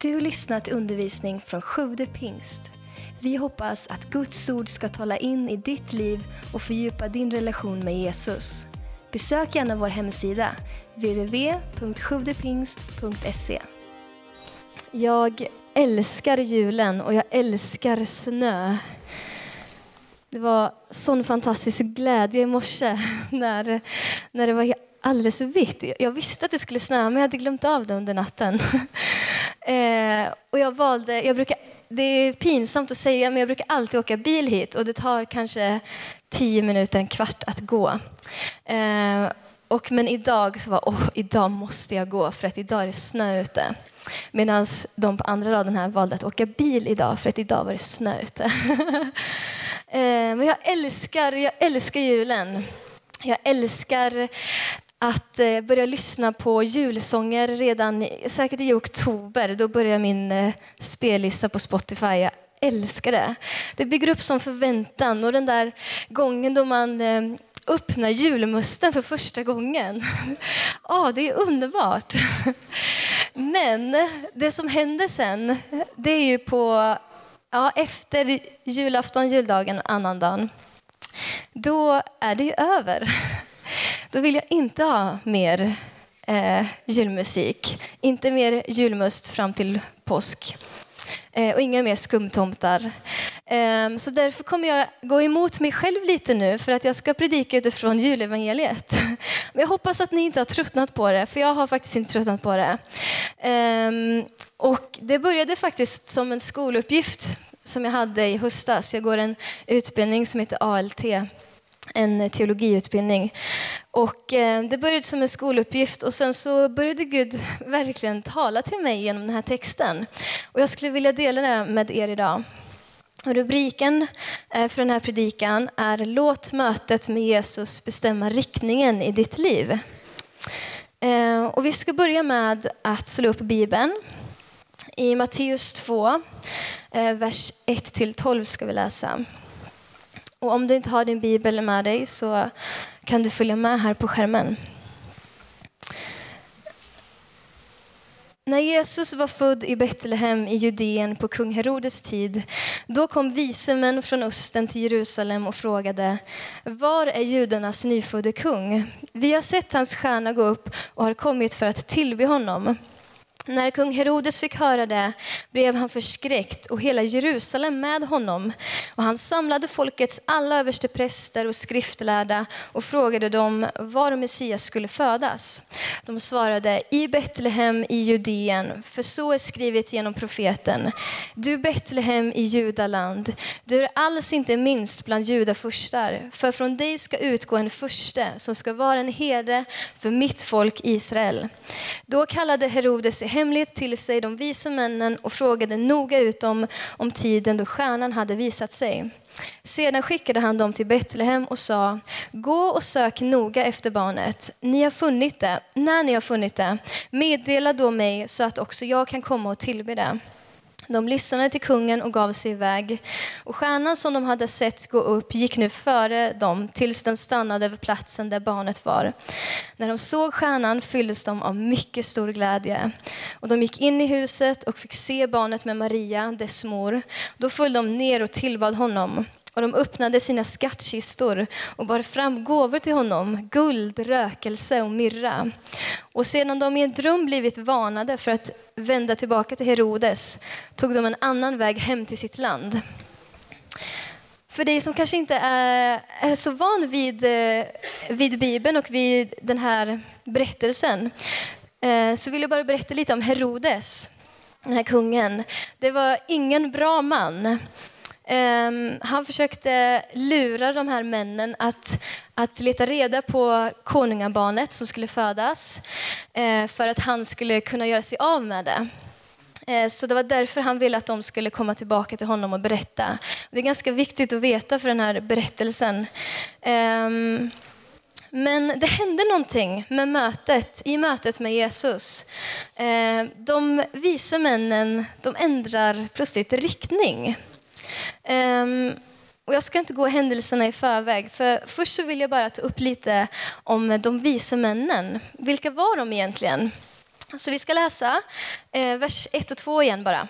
Du har lyssnat till undervisning från Sjude pingst. Vi hoppas att Guds ord ska tala in i ditt liv och fördjupa din relation med Jesus. Besök gärna vår hemsida, www.sjuvdepingst.se. Jag älskar julen och jag älskar snö. Det var sån fantastisk glädje i morse när, när det var alldeles vitt. Jag visste att det skulle snöa, men jag hade glömt av det under natten. eh, och jag valde, jag brukar, det är pinsamt att säga, men jag brukar alltid åka bil hit och det tar kanske tio minuter, en kvart att gå. Eh, och, men idag så var åh, idag måste jag gå för att idag är det snö ute. Medan de på andra raden här valde att åka bil idag för att idag var det snö ute. eh, men jag älskar, jag älskar julen. Jag älskar att eh, börja lyssna på julsånger redan säkert i oktober. Då börjar min eh, spellista på Spotify. Jag älskar det. Det bygger upp som förväntan och den där gången då man eh, öppnar julmusten för första gången. Ja, det är underbart. Men det som händer sen, det är ju på ja, efter julafton, juldagen, annandagen. Då är det ju över. Då vill jag inte ha mer eh, julmusik. Inte mer julmust fram till påsk. Eh, och inga mer skumtomtar. Eh, så därför kommer jag gå emot mig själv lite nu för att jag ska predika utifrån julevangeliet. Men jag hoppas att ni inte har tröttnat på det, för jag har faktiskt inte tröttnat på det. Eh, och det började faktiskt som en skoluppgift som jag hade i höstas. Jag går en utbildning som heter ALT en teologiutbildning. Och eh, det började som en skoluppgift och sen så började Gud verkligen tala till mig genom den här texten. Och jag skulle vilja dela det med er idag. Och rubriken eh, för den här predikan är Låt mötet med Jesus bestämma riktningen i ditt liv. Eh, och vi ska börja med att slå upp Bibeln. I Matteus 2, eh, vers 1-12 ska vi läsa. Och om du inte har din bibel med dig så kan du följa med här på skärmen. När Jesus var född i Betlehem i Judeen på kung Herodes tid, då kom vise män från östen till Jerusalem och frågade, var är judarnas nyfödde kung? Vi har sett hans stjärna gå upp och har kommit för att tillbe honom. När kung Herodes fick höra det blev han förskräckt och hela Jerusalem med honom. Och han samlade folkets alla överstepräster och skriftlärda och frågade dem var Messias skulle födas. De svarade i Betlehem i Judeen, för så är skrivet genom profeten. Du Betlehem i Judaland, du är alls inte minst bland judafurstar, för från dig ska utgå en furste som ska vara en herde för mitt folk Israel. Då kallade Herodes hemlighet till sig de vise männen och frågade noga ut dem om tiden då stjärnan hade visat sig. Sedan skickade han dem till Betlehem och sa, gå och sök noga efter barnet. Ni har funnit det. När ni har funnit det, meddela då mig så att också jag kan komma och tillbe det. De lyssnade till kungen och gav sig iväg. Och stjärnan som de hade sett gå upp gick nu före dem tills den stannade över platsen där barnet var. När de såg stjärnan fylldes de av mycket stor glädje. Och de gick in i huset och fick se barnet med Maria, dess mor. Då föll de ner och tillbad honom och de öppnade sina skattkistor och bar fram gåvor till honom, guld, rökelse och myrra. Och sedan de i en dröm blivit varnade för att vända tillbaka till Herodes tog de en annan väg hem till sitt land. För dig som kanske inte är, är så van vid, eh, vid Bibeln och vid den här berättelsen eh, så vill jag bara berätta lite om Herodes, den här kungen. Det var ingen bra man. Um, han försökte lura de här männen att, att leta reda på konungabarnet som skulle födas uh, för att han skulle kunna göra sig av med det. Uh, så det var därför han ville att de skulle komma tillbaka till honom och berätta. Det är ganska viktigt att veta för den här berättelsen. Um, men det hände någonting med mötet, i mötet med Jesus. Uh, de vise männen de ändrar plötsligt riktning. Um, och jag ska inte gå händelserna i förväg, för först så vill jag bara ta upp lite om de vise männen. Vilka var de egentligen? Så vi ska läsa eh, vers 1 och 2 igen bara.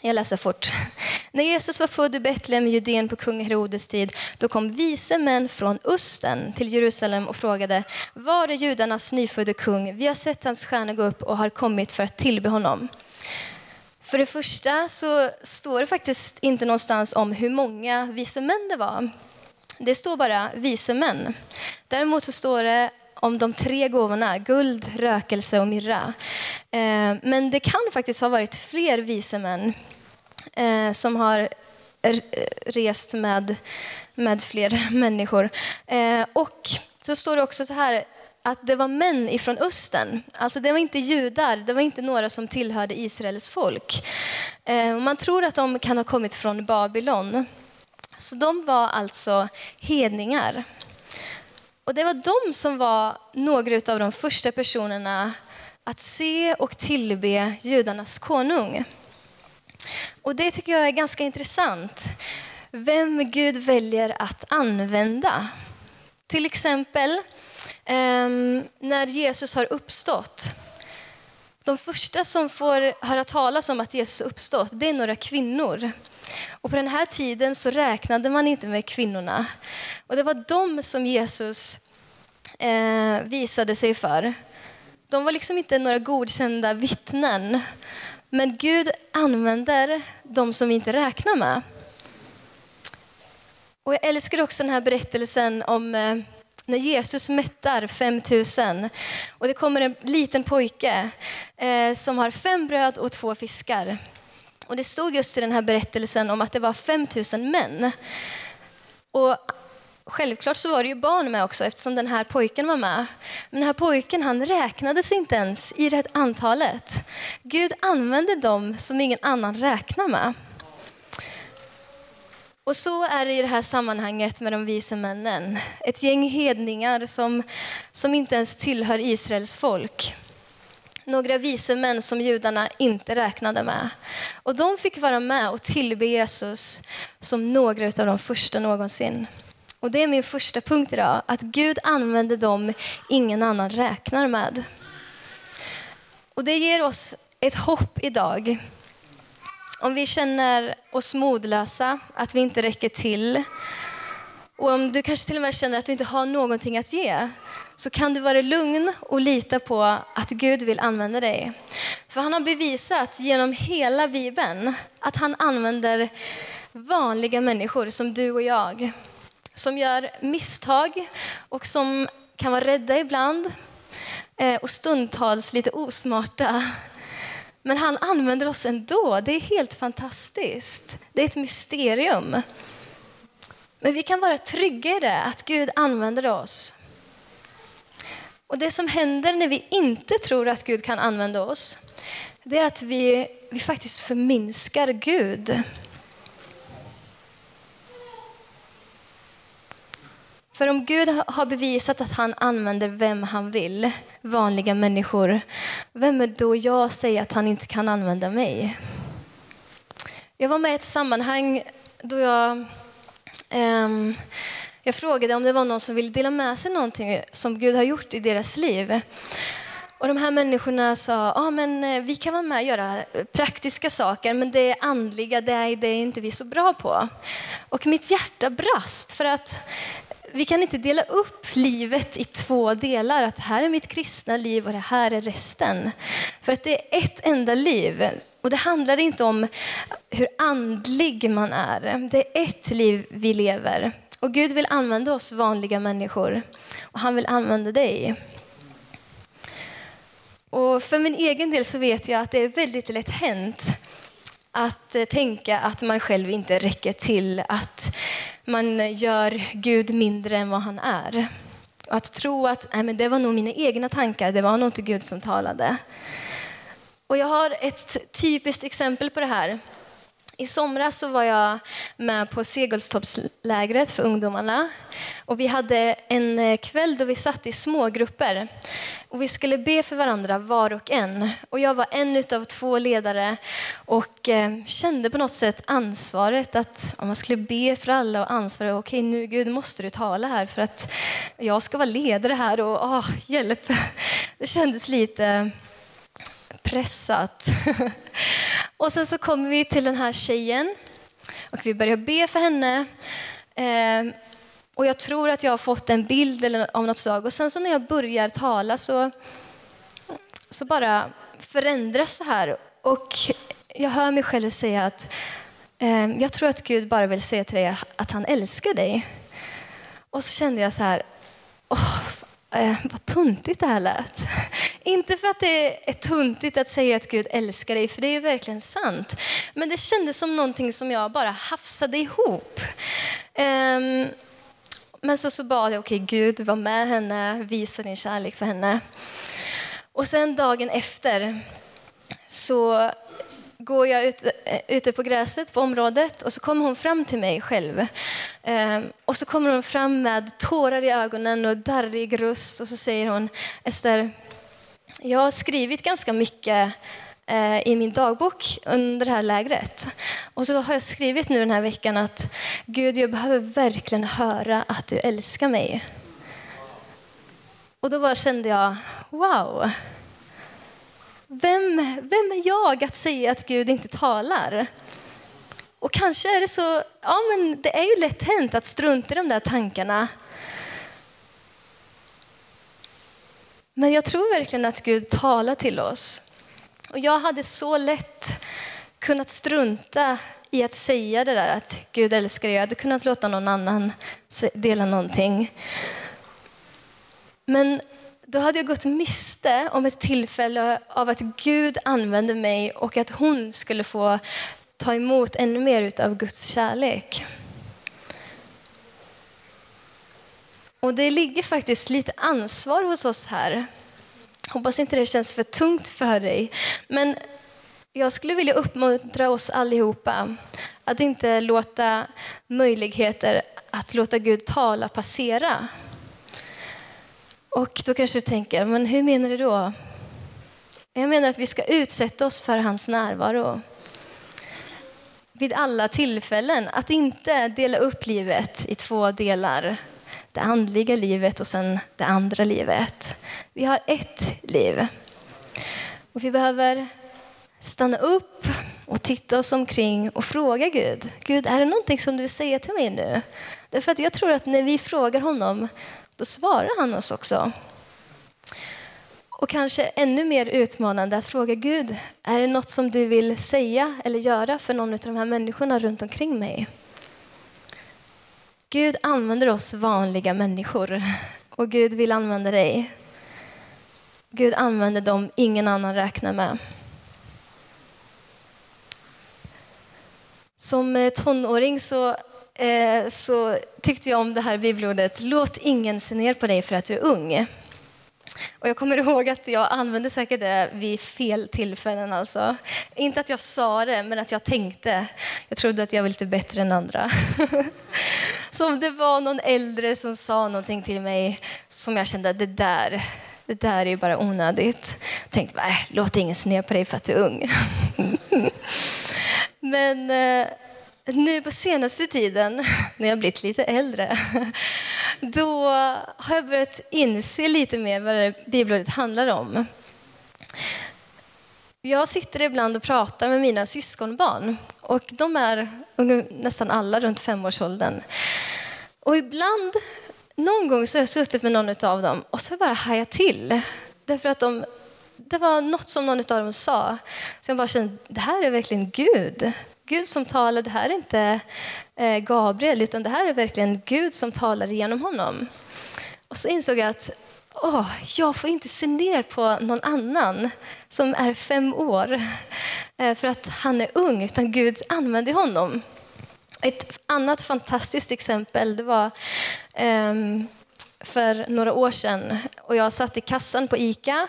Jag läser fort. När Jesus var född i Betlehem i Judeen på kung Herodes tid, då kom vise män från östen till Jerusalem och frågade, var är judarnas nyfödde kung? Vi har sett hans stjärna gå upp och har kommit för att tillbe honom. För det första så står det faktiskt inte någonstans om hur många vise män det var. Det står bara vise män. Däremot så står det om de tre gåvorna, guld, rökelse och mirra. Eh, men det kan faktiskt ha varit fler vise män eh, som har rest med, med fler människor. Eh, och så står det också så här att det var män ifrån östern. Alltså det var inte judar, det var inte några som tillhörde Israels folk. Eh, man tror att de kan ha kommit från Babylon. Så de var alltså hedningar. Och det var de som var några av de första personerna att se och tillbe judarnas konung. Och det tycker jag är ganska intressant. Vem Gud väljer att använda. Till exempel Ehm, när Jesus har uppstått. De första som får höra talas om att Jesus har uppstått, det är några kvinnor. Och på den här tiden så räknade man inte med kvinnorna. Och det var de som Jesus eh, visade sig för. De var liksom inte några godkända vittnen. Men Gud använder de som vi inte räknar med. Och jag älskar också den här berättelsen om eh, när Jesus mättar 5000 och det kommer en liten pojke eh, som har fem bröd och två fiskar. Och det stod just i den här berättelsen om att det var 5000 män. Och självklart så var det ju barn med också eftersom den här pojken var med. Men den här pojken han räknades inte ens i det här antalet. Gud använde dem som ingen annan räknar med. Och så är det i det här sammanhanget med de vise männen. Ett gäng hedningar som, som inte ens tillhör Israels folk några vise män som judarna inte räknade med. Och de fick vara med och tillbe Jesus som några av de första någonsin. Och det är min första punkt idag, att Gud använder dem ingen annan räknar med. Och det ger oss ett hopp idag. Om vi känner oss modlösa, att vi inte räcker till och om du kanske till och med känner att du inte har någonting att ge så kan du vara lugn och lita på att Gud vill använda dig. För han har bevisat genom hela Bibeln att han använder vanliga människor som du och jag. Som gör misstag och som kan vara rädda ibland eh, och stundtals lite osmarta. Men han använder oss ändå. Det är helt fantastiskt. Det är ett mysterium. Men vi kan vara trygga i det, att Gud använder oss. Och det som händer när vi inte tror att Gud kan använda oss, det är att vi, vi faktiskt förminskar Gud. För om Gud har bevisat att han använder vem han vill, vanliga människor, vem är då jag att säga att han inte kan använda mig? Jag var med i ett sammanhang då jag um, jag frågade om det var någon som ville dela med sig någonting som Gud har gjort i deras liv. Och de här människorna sa, ah, men eh, vi kan vara med och göra praktiska saker, men det andliga, det är, det är inte vi så bra på. Och mitt hjärta brast, för att vi kan inte dela upp livet i två delar. Att här är mitt kristna liv och det här är resten. För att det är ett enda liv. Och det handlar inte om hur andlig man är. Det är ett liv vi lever. Och Gud vill använda oss vanliga människor. Och han vill använda dig. Och för min egen del så vet jag att det är väldigt lätt hänt att eh, tänka att man själv inte räcker till, att man gör Gud mindre än vad han är. Och att tro att Nej, men det var nog mina egna tankar, det var nog inte Gud som talade. Och jag har ett typiskt exempel på det här. I somras så var jag med på Segelstorpslägret för ungdomarna. Och vi hade en eh, kväll då vi satt i smågrupper. Och vi skulle be för varandra var och en. Och jag var en av två ledare och eh, kände på något sätt ansvaret att om man skulle be för alla och ansvara. Okej, nu Gud måste du tala här för att jag ska vara ledare här och åh, hjälp. Det kändes lite pressat. och sen så kommer vi till den här tjejen och vi börjar be för henne. Eh, och jag tror att jag har fått en bild av något slag. Och sen så när jag börjar tala så, så bara förändras det här. Och jag hör mig själv säga att eh, jag tror att Gud bara vill säga till dig att han älskar dig. Och så kände jag så här, oh, eh, vad tuntigt det här lät. Inte för att det är tuntigt att säga att Gud älskar dig, för det är verkligen sant. Men det kändes som någonting som jag bara hafsade ihop. Eh, men så, så bad jag, okej okay, Gud, var med henne, visa din kärlek för henne. Och sen dagen efter så går jag ut, eh, ute på gräset på området och så kommer hon fram till mig själv. Ehm, och så kommer hon fram med tårar i ögonen och darrig röst och så säger hon, Ester, jag har skrivit ganska mycket eh, i min dagbok under det här lägret. Och så har jag skrivit nu den här veckan att Gud, jag behöver verkligen höra att du älskar mig. Och då bara kände jag, wow. Vem, vem är jag att säga att Gud inte talar? Och kanske är det så, ja men det är ju lätt hänt att strunta i de där tankarna. Men jag tror verkligen att Gud talar till oss. Och jag hade så lätt kunnat strunta i att säga det där att Gud älskar dig. Jag hade kunnat låta någon annan dela någonting. Men då hade jag gått miste om ett tillfälle av att Gud använde mig och att hon skulle få ta emot ännu mer av Guds kärlek. Och det ligger faktiskt lite ansvar hos oss här. Hoppas inte det känns för tungt för dig. Men jag skulle vilja uppmuntra oss allihopa att inte låta möjligheter att låta Gud tala passera. Och då kanske du tänker, men hur menar du då? Jag menar att vi ska utsätta oss för hans närvaro vid alla tillfällen. Att inte dela upp livet i två delar. Det andliga livet och sen det andra livet. Vi har ett liv. Och vi behöver stanna upp och titta oss omkring och fråga Gud. Gud, är det någonting som du vill säga till mig nu? Därför att jag tror att när vi frågar honom då svarar han oss också. Och kanske ännu mer utmanande att fråga Gud, är det något som du vill säga eller göra för någon av de här människorna runt omkring mig? Gud använder oss vanliga människor och Gud vill använda dig. Gud använder dem ingen annan räknar med. Som tonåring så Eh, så tyckte jag om det här bibelordet, låt ingen se ner på dig för att du är ung. Och jag kommer ihåg att jag använde säkert det vid fel tillfällen. Alltså. Inte att jag sa det, men att jag tänkte. Jag trodde att jag var lite bättre än andra. så om det var någon äldre som sa någonting till mig som jag kände, det där, det där är ju bara onödigt. Jag tänkte, nej, låt ingen se ner på dig för att du är ung. men eh, nu på senaste tiden, när jag blivit lite äldre, då har jag börjat inse lite mer vad det bibelordet handlar om. Jag sitter ibland och pratar med mina syskonbarn och de är nästan alla runt femårsåldern. Och ibland, någon gång så har jag suttit med någon av dem och så har jag bara hajat till. Därför att de, det var något som någon av dem sa. Så jag bara kände, det här är verkligen Gud. Gud som talar, det här är inte eh, Gabriel, utan det här är verkligen Gud som talar genom honom. Och så insåg jag att åh, jag får inte se ner på någon annan som är fem år eh, för att han är ung, utan Gud använder honom. Ett annat fantastiskt exempel det var um, för några år sedan och jag satt i kassan på ICA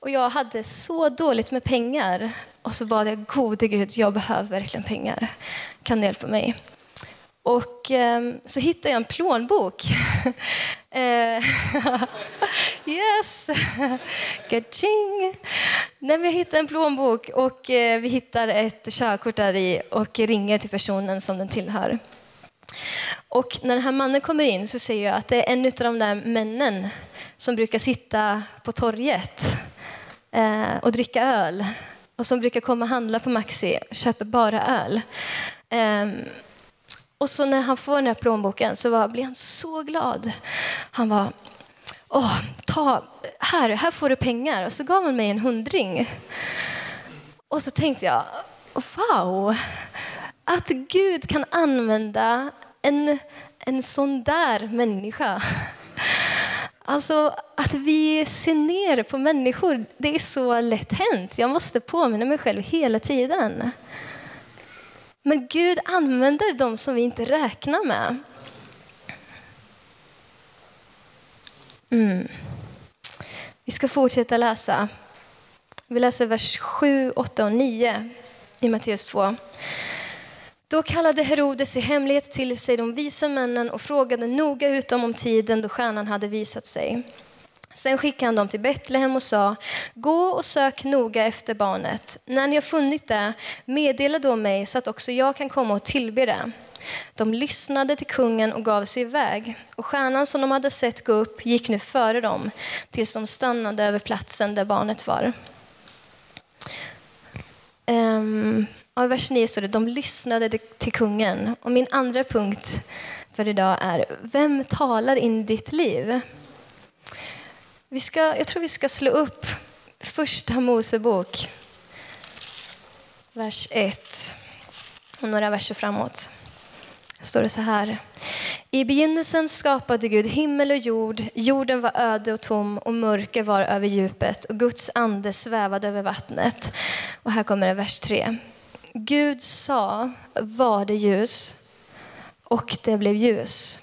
och jag hade så dåligt med pengar. Och så bad jag, gode Gud, jag behöver verkligen pengar. Kan du hjälpa mig? Och eh, så hittade jag en plånbok. Eh, yes! Kaching! Nej, jag hittade en plånbok och eh, vi hittar ett körkort där i och ringer till personen som den tillhör. Och när den här mannen kommer in så ser jag att det är en av de där männen som brukar sitta på torget eh, och dricka öl och som brukar komma och handla på Maxi köper bara öl. Um, och så när han får den här plånboken så var, blir han så glad. Han var, åh, ta, här, här får du pengar. Och så gav han mig en hundring. Och så tänkte jag, wow, att Gud kan använda en, en sån där människa. Alltså att vi ser ner på människor, det är så lätt hänt. Jag måste påminna mig själv hela tiden. Men Gud använder dem som vi inte räknar med. Mm. Vi ska fortsätta läsa. Vi läser vers 7, 8 och 9 i Matteus 2. Då kallade Herodes i hemlighet till sig de visa männen och frågade noga ut dem om tiden då stjärnan hade visat sig. Sen skickade han dem till Betlehem och sa, gå och sök noga efter barnet. När ni har funnit det, meddela då mig så att också jag kan komma och tillbe det. De lyssnade till kungen och gav sig iväg. Och stjärnan som de hade sett gå upp gick nu före dem tills de stannade över platsen där barnet var. Um, i vers 9 står det de lyssnade till kungen. Och min andra punkt för idag är vem talar in ditt liv? Vi ska, jag tror vi ska slå upp första Mosebok, vers 1 och några verser framåt. står det så här. I begynnelsen skapade Gud himmel och jord. Jorden var öde och tom och mörker var över djupet och Guds ande svävade över vattnet. Och här kommer det vers 3. Gud sa, var det ljus och det blev ljus.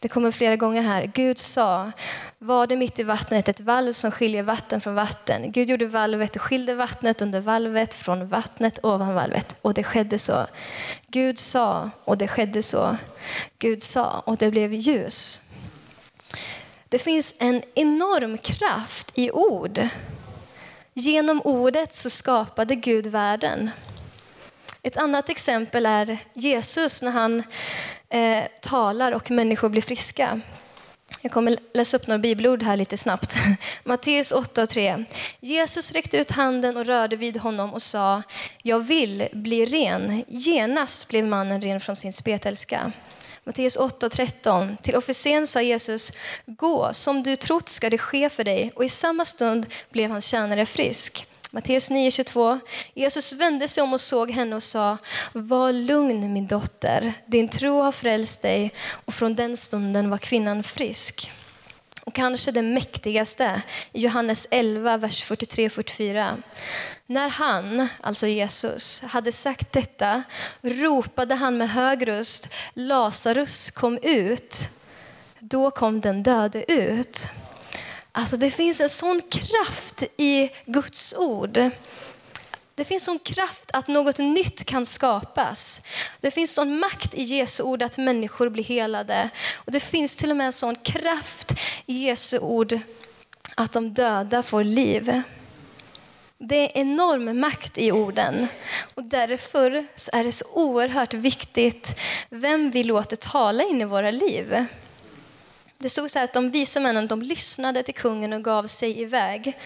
Det kommer flera gånger här. Gud sa, var det mitt i vattnet ett valv som skiljer vatten från vatten. Gud gjorde valvet och skilde vattnet under valvet från vattnet ovan valvet. Och det skedde så. Gud sa och det skedde så. Gud sa och det blev ljus. Det finns en enorm kraft i ord. Genom ordet så skapade Gud världen. Ett annat exempel är Jesus när han eh, talar och människor blir friska. Jag kommer läsa upp några bibelord här lite snabbt. Matteus 8 och 3. Jesus räckte ut handen och rörde vid honom och sa, jag vill bli ren. Genast blev mannen ren från sin spetälska. Matteus 8.13. Till officeren sa Jesus, gå, som du trott ska det ske för dig. Och i samma stund blev hans tjänare frisk. Matteus 9.22. Jesus vände sig om och såg henne och sa, var lugn min dotter, din tro har frälst dig. Och från den stunden var kvinnan frisk. Och kanske det mäktigaste i Johannes 11, vers 43-44. När han, alltså Jesus, hade sagt detta ropade han med hög röst, Lazarus kom ut. Då kom den döde ut. Alltså det finns en sån kraft i Guds ord. Det finns sån kraft att något nytt kan skapas. Det finns sån makt i Jesu ord att människor blir helade. Och det finns till och med en sån kraft i Jesu ord att de döda får liv. Det är enorm makt i orden och därför är det så oerhört viktigt vem vi låter tala in i våra liv. Det stod så här att de visa männen de lyssnade till kungen och gav sig iväg.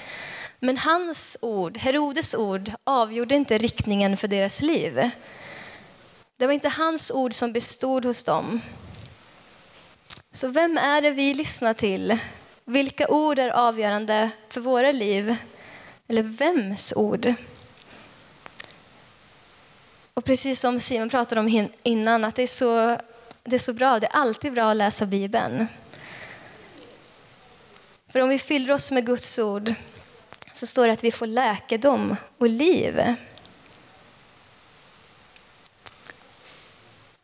Men hans ord, Herodes ord, avgjorde inte riktningen för deras liv. Det var inte hans ord som bestod hos dem. Så vem är det vi lyssnar till? Vilka ord är avgörande för våra liv? Eller vems ord? Och precis som Simon pratade om innan, att det är, så, det är så bra, det är alltid bra att läsa Bibeln. För om vi fyller oss med Guds ord så står det att vi får läkedom och liv.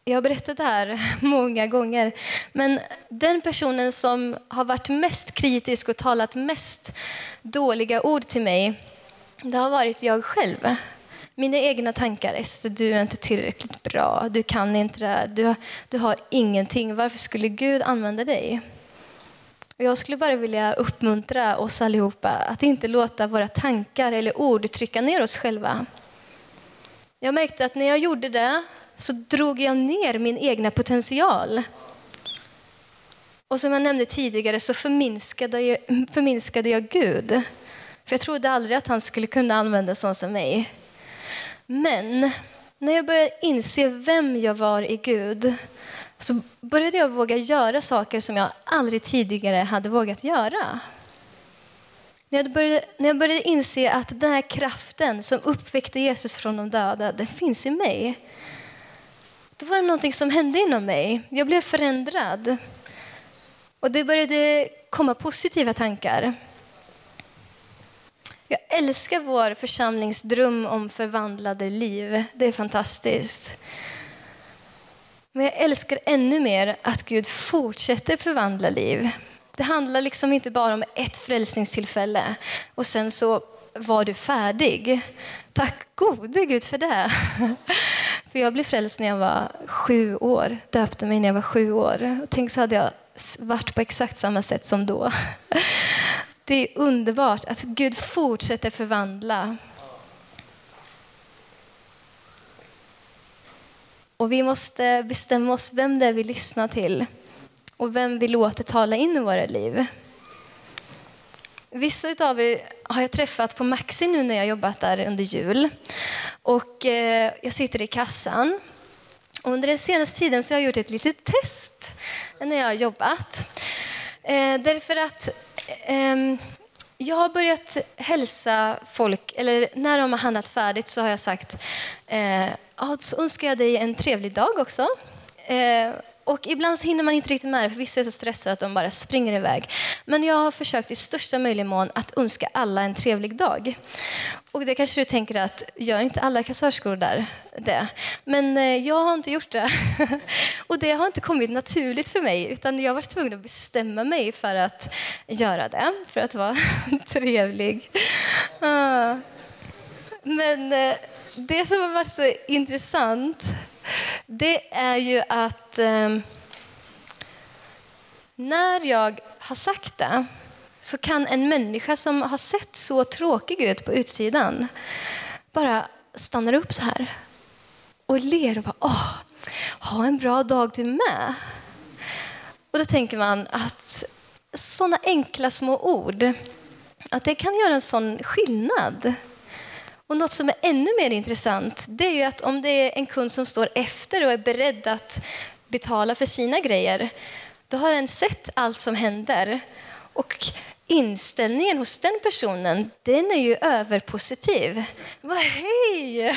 Jag har berättat det här många gånger, men den personen som har varit mest kritisk och talat mest dåliga ord till mig, det har varit jag själv. Mina egna tankar, Ester, du är inte tillräckligt bra, du kan inte det här, du, du har ingenting, varför skulle Gud använda dig? Och jag skulle bara vilja uppmuntra oss allihopa att inte låta våra tankar eller ord trycka ner oss själva. Jag märkte att när jag gjorde det så drog jag ner min egna potential. Och som jag nämnde tidigare så förminskade jag, förminskade jag Gud. För jag trodde aldrig att han skulle kunna använda sån som mig. Men när jag började inse vem jag var i Gud så började jag våga göra saker som jag aldrig tidigare hade vågat göra. När jag, började, när jag började inse att den här kraften som uppväckte Jesus från de döda, den finns i mig. Då var det någonting som hände inom mig. Jag blev förändrad. Och det började komma positiva tankar. Jag älskar vår församlingsdröm om förvandlade liv. Det är fantastiskt. Men jag älskar ännu mer att Gud fortsätter förvandla liv. Det handlar liksom inte bara om ett frälsningstillfälle och sen så var du färdig. Tack gode Gud för det. För jag blev frälst när jag var sju år, döpte mig när jag var sju år. Och tänk så hade jag varit på exakt samma sätt som då. Det är underbart att Gud fortsätter förvandla. Och vi måste bestämma oss vem det är vi lyssnar till och vem vi låter tala in i våra liv. Vissa av er har jag träffat på Maxi nu när jag jobbat där under jul. Och eh, jag sitter i kassan. Och under den senaste tiden så har jag gjort ett litet test när jag har jobbat. Eh, därför att eh, jag har börjat hälsa folk, eller när de har handlat färdigt så har jag sagt eh, ja, så önskar jag dig en trevlig dag också. Eh, och ibland hinner man inte riktigt med det, för vissa är så stressade att de bara springer iväg. Men jag har försökt i största möjliga mån att önska alla en trevlig dag. Och det kanske du tänker att, gör inte alla kassörskor där det? Men eh, jag har inte gjort det. Och det har inte kommit naturligt för mig, utan jag var tvungen att bestämma mig för att göra det, för att vara trevlig. Ah. Men eh, det som har varit så intressant det är ju att eh, när jag har sagt det så kan en människa som har sett så tråkig ut på utsidan bara stanna upp så här och ler och bara åh, ha en bra dag du med. Och då tänker man att sådana enkla små ord, att det kan göra en sån skillnad. Och något som är ännu mer intressant det är ju att om det är en kund som står efter och är beredd att betala för sina grejer, då har den sett allt som händer. Och inställningen hos den personen, den är ju överpositiv. Hej!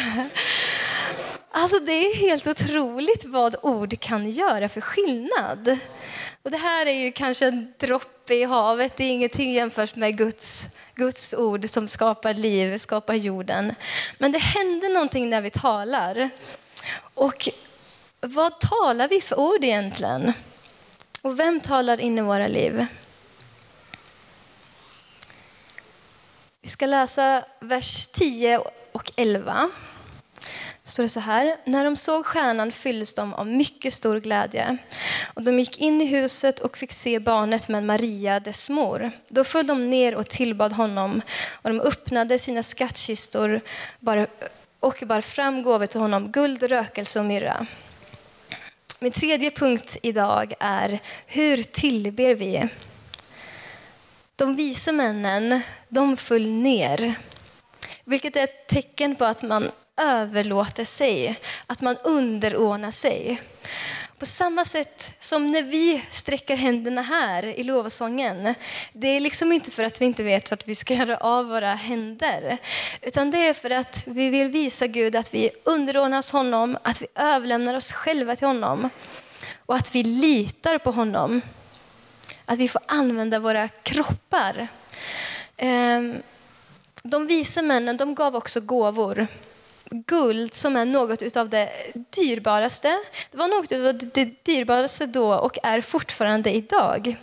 Alltså det är helt otroligt vad ord kan göra för skillnad. Och det här är ju kanske en droppe i havet, det är ingenting jämfört med Guds, Guds ord som skapar liv, skapar jorden. Men det händer någonting när vi talar. Och vad talar vi för ord egentligen? Och vem talar in i våra liv? Vi ska läsa vers 10 och 11 står det så här. När de såg stjärnan fylldes de av mycket stor glädje. Och de gick in i huset och fick se barnet med Maria, dess mor. Då föll de ner och tillbad honom och de öppnade sina skattkistor och bar fram gåvor till honom, guld, rökelse och myrra. Min tredje punkt idag är hur tillber vi? De vise männen, de föll ner vilket är ett tecken på att man överlåter sig, att man underordnar sig. På samma sätt som när vi sträcker händerna här i lovsången. Det är liksom inte för att vi inte vet vart vi ska göra av våra händer. Utan det är för att vi vill visa Gud att vi underordnar oss honom, att vi överlämnar oss själva till honom. Och att vi litar på honom. Att vi får använda våra kroppar. Ehm, de vise männen de gav också gåvor guld som är något av det dyrbaraste. Det var något av det dyrbaraste då och är fortfarande idag.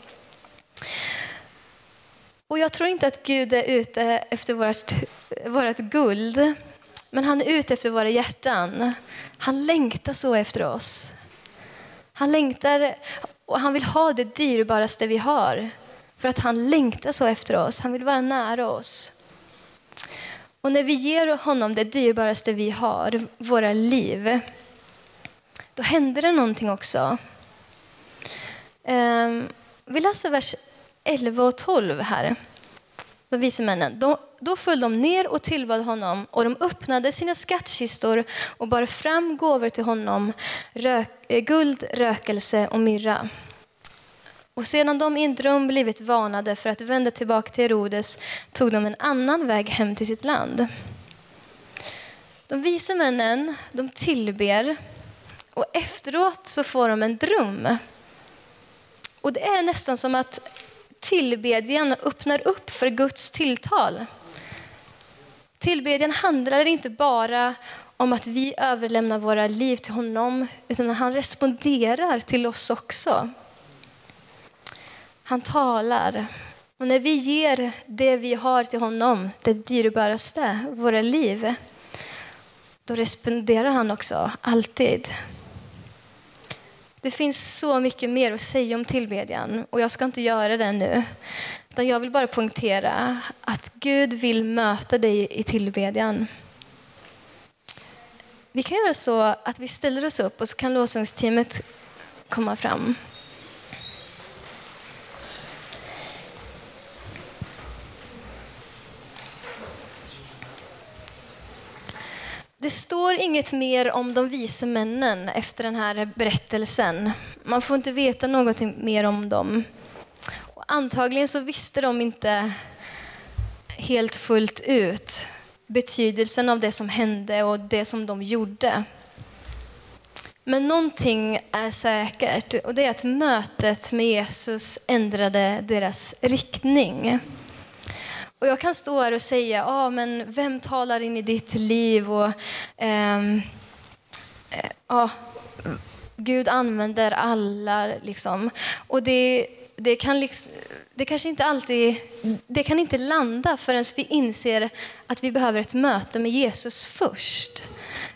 Och jag tror inte att Gud är ute efter vårt, vårt guld, men han är ute efter våra hjärtan. Han längtar så efter oss. Han längtar och han vill ha det dyrbaraste vi har. För att han längtar så efter oss. Han vill vara nära oss. Och när vi ger honom det dyrbaraste vi har, våra liv, då händer det någonting också. Ehm, vi läser vers 11 och 12 här. De vise männen. De, då föll de ner och tillbad honom och de öppnade sina skattkistor och bar fram gåvor till honom, rök, eh, guld, rökelse och myrra. Och sedan de i en dröm blivit varnade för att vända tillbaka till Herodes tog de en annan väg hem till sitt land. De vise männen de tillber och efteråt så får de en dröm. Och det är nästan som att tillbedjan öppnar upp för Guds tilltal. Tillbedjan handlar inte bara om att vi överlämnar våra liv till honom, utan han responderar till oss också. Han talar. Och när vi ger det vi har till honom, det dyrbaraste, våra liv, då responderar han också, alltid. Det finns så mycket mer att säga om tillbedjan och jag ska inte göra det nu. Utan jag vill bara poängtera att Gud vill möta dig i tillbedjan. Vi kan göra så att vi ställer oss upp och så kan lovsångsteamet komma fram. Det står inget mer om de vise männen efter den här berättelsen. Man får inte veta något mer om dem. Antagligen så visste de inte helt fullt ut betydelsen av det som hände och det som de gjorde. Men någonting är säkert och det är att mötet med Jesus ändrade deras riktning. Och jag kan stå här och säga, ah, men vem talar in i ditt liv? Och, ehm, eh, ah, Gud använder alla. Liksom. Och det, det, kan liksom, det kanske inte alltid det kan inte landa förrän vi inser att vi behöver ett möte med Jesus först.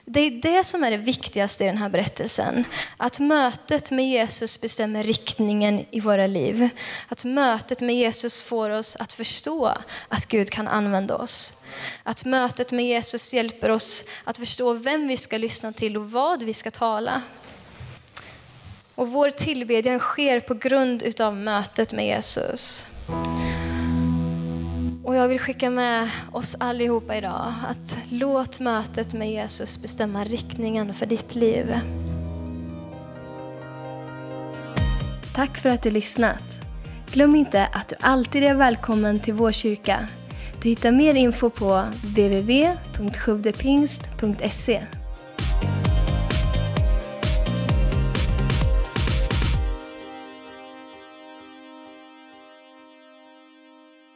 Det är det som är det viktigaste i den här berättelsen. Att mötet med Jesus bestämmer riktningen i våra liv. Att mötet med Jesus får oss att förstå att Gud kan använda oss. Att mötet med Jesus hjälper oss att förstå vem vi ska lyssna till och vad vi ska tala. Och vår tillbedjan sker på grund utav mötet med Jesus. Och jag vill skicka med oss allihopa idag att låt mötet med Jesus bestämma riktningen för ditt liv. Tack för att du lyssnat. Glöm inte att du alltid är välkommen till vår kyrka. Du hittar mer info på www.sjuvdepingst.se